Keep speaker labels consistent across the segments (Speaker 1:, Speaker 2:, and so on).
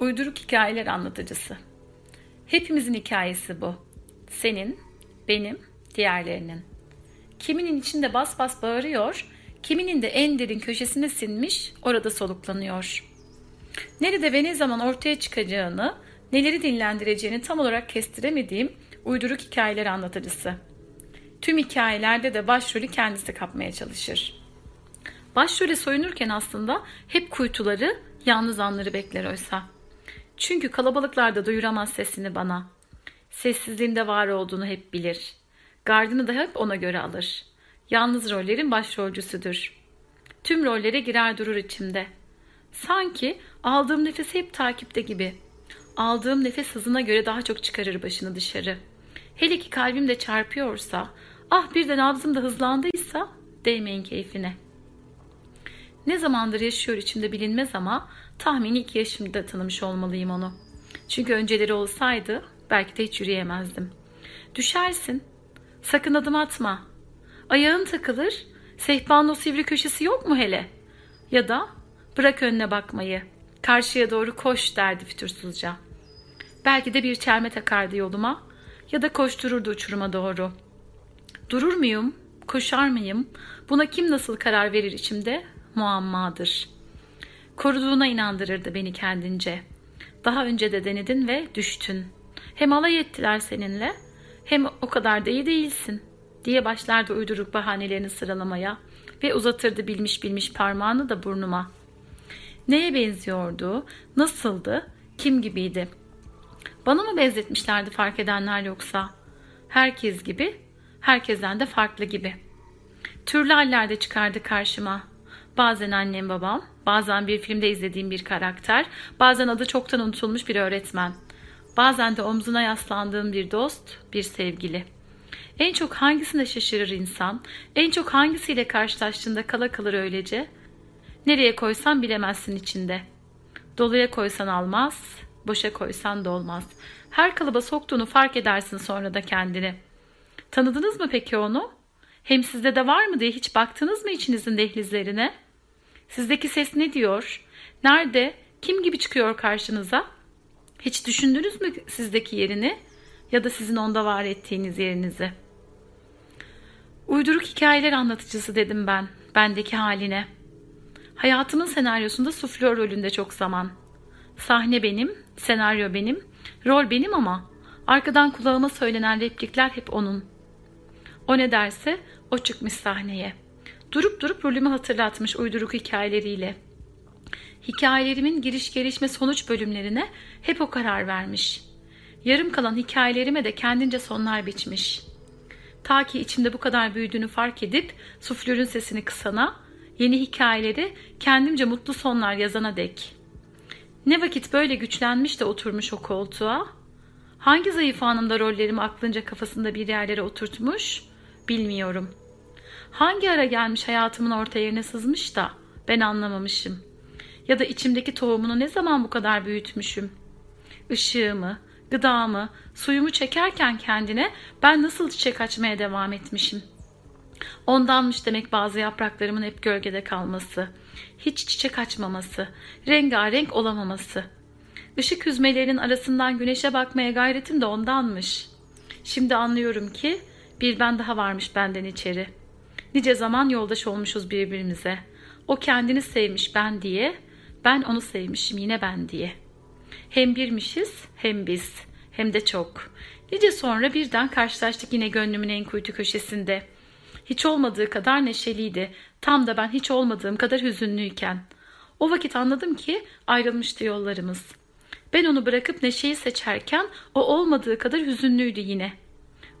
Speaker 1: Uyduruk hikayeler anlatıcısı. Hepimizin hikayesi bu. Senin, benim, diğerlerinin. Kiminin içinde bas bas bağırıyor, kiminin de en derin köşesine sinmiş, orada soluklanıyor. Nerede ve ne zaman ortaya çıkacağını, neleri dinlendireceğini tam olarak kestiremediğim uyduruk hikayeler anlatıcısı. Tüm hikayelerde de başrolü kendisi kapmaya çalışır. Başrole soyunurken aslında hep kuytuları, yalnız anları bekler oysa. Çünkü kalabalıklarda duyuramaz sesini bana. Sessizliğinde var olduğunu hep bilir. Gardını da hep ona göre alır. Yalnız rollerin başrolcüsüdür. Tüm rollere girer durur içimde. Sanki aldığım nefesi hep takipte gibi. Aldığım nefes hızına göre daha çok çıkarır başını dışarı. Hele ki kalbim de çarpıyorsa, ah bir de nabzım da hızlandıysa değmeyin keyfine. Ne zamandır yaşıyor içimde bilinmez ama tahmini iki yaşımda tanımış olmalıyım onu. Çünkü önceleri olsaydı belki de hiç yürüyemezdim. Düşersin. Sakın adım atma. Ayağın takılır. Sehpanın o sivri köşesi yok mu hele? Ya da bırak önüne bakmayı. Karşıya doğru koş derdi fütursuzca. Belki de bir çelme takardı yoluma ya da koştururdu uçuruma doğru. Durur muyum? Koşar mıyım? Buna kim nasıl karar verir içimde? Muammadır. Koruduğuna inandırırdı beni kendince. Daha önce de denedin ve düştün. Hem alay ettiler seninle hem o kadar da iyi değilsin diye başlardı uyduruk bahanelerini sıralamaya ve uzatırdı bilmiş bilmiş parmağını da burnuma. Neye benziyordu, nasıldı, kim gibiydi? Bana mı benzetmişlerdi fark edenler yoksa? Herkes gibi, herkesten de farklı gibi. Türlü hallerde çıkardı karşıma. Bazen annem babam, bazen bir filmde izlediğim bir karakter, bazen adı çoktan unutulmuş bir öğretmen. Bazen de omzuna yaslandığım bir dost, bir sevgili. En çok hangisine şaşırır insan, en çok hangisiyle karşılaştığında kala kalır öylece? Nereye koysan bilemezsin içinde. Doluya koysan almaz, boşa koysan dolmaz. Her kalıba soktuğunu fark edersin sonra da kendini. Tanıdınız mı peki onu? Hem sizde de var mı diye hiç baktınız mı içinizin dehlizlerine? Sizdeki ses ne diyor? Nerede? Kim gibi çıkıyor karşınıza? Hiç düşündünüz mü sizdeki yerini ya da sizin onda var ettiğiniz yerinizi? Uyduruk hikayeler anlatıcısı dedim ben, bendeki haline. Hayatımın senaryosunda suflör rolünde çok zaman. Sahne benim, senaryo benim, rol benim ama arkadan kulağıma söylenen replikler hep onun. O ne derse o çıkmış sahneye. Durup durup rolümü hatırlatmış uyduruk hikayeleriyle. Hikayelerimin giriş gelişme sonuç bölümlerine hep o karar vermiş. Yarım kalan hikayelerime de kendince sonlar biçmiş. Ta ki içimde bu kadar büyüdüğünü fark edip suflörün sesini kısana, yeni hikayeleri kendimce mutlu sonlar yazana dek. Ne vakit böyle güçlenmiş de oturmuş o koltuğa? Hangi zayıf anımda rollerimi aklınca kafasında bir yerlere oturtmuş? Bilmiyorum. Hangi ara gelmiş hayatımın orta yerine sızmış da ben anlamamışım. Ya da içimdeki tohumunu ne zaman bu kadar büyütmüşüm? Işığımı, gıdamı, suyumu çekerken kendine ben nasıl çiçek açmaya devam etmişim? Ondanmış demek bazı yapraklarımın hep gölgede kalması, hiç çiçek açmaması, rengarenk olamaması. Işık hüzmelerinin arasından güneşe bakmaya gayretim de ondanmış. Şimdi anlıyorum ki bir ben daha varmış benden içeri. Nice zaman yoldaş olmuşuz birbirimize. O kendini sevmiş ben diye, ben onu sevmişim yine ben diye. Hem birmişiz hem biz, hem de çok. Nice sonra birden karşılaştık yine gönlümün en kuytu köşesinde. Hiç olmadığı kadar neşeliydi. Tam da ben hiç olmadığım kadar hüzünlüyken. O vakit anladım ki ayrılmıştı yollarımız. Ben onu bırakıp Neşe'yi seçerken o olmadığı kadar hüzünlüydü yine.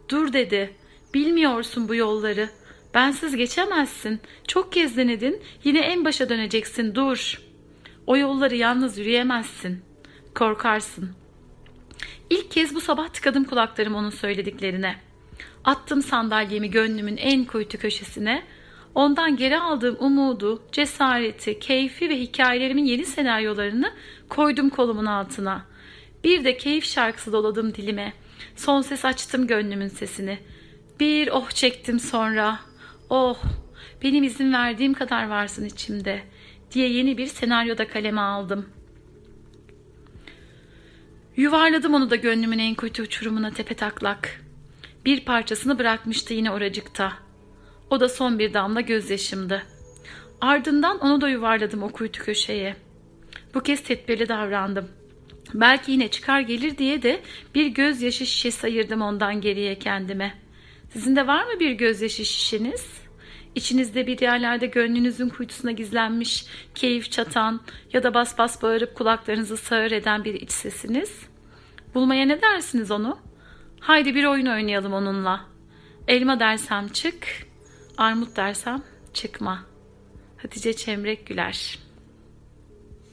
Speaker 1: Dur dedi. Bilmiyorsun bu yolları. Bensiz geçemezsin. Çok kez denedin. Yine en başa döneceksin. Dur. O yolları yalnız yürüyemezsin. Korkarsın. İlk kez bu sabah tıkadım kulaklarım onun söylediklerine. Attım sandalyemi gönlümün en kuytu köşesine. Ondan geri aldığım umudu, cesareti, keyfi ve hikayelerimin yeni senaryolarını koydum kolumun altına. Bir de keyif şarkısı doladım dilime. Son ses açtım gönlümün sesini. Bir oh çektim sonra. Oh benim izin verdiğim kadar varsın içimde diye yeni bir senaryoda kaleme aldım. Yuvarladım onu da gönlümün en kuytu uçurumuna tepe taklak. Bir parçasını bırakmıştı yine oracıkta. O da son bir damla gözyaşımdı. Ardından onu da yuvarladım o kuytu köşeye. Bu kez tedbirli davrandım. Belki yine çıkar gelir diye de bir gözyaşı şişesi ayırdım ondan geriye kendime. Sizin de var mı bir gözyaşı şişeniz? İçinizde bir yerlerde gönlünüzün kuytusuna gizlenmiş, keyif çatan ya da bas bas bağırıp kulaklarınızı sağır eden bir iç sesiniz. Bulmaya ne dersiniz onu? Haydi bir oyun oynayalım onunla. Elma dersem çık, armut dersem çıkma. Hatice Çemrek Güler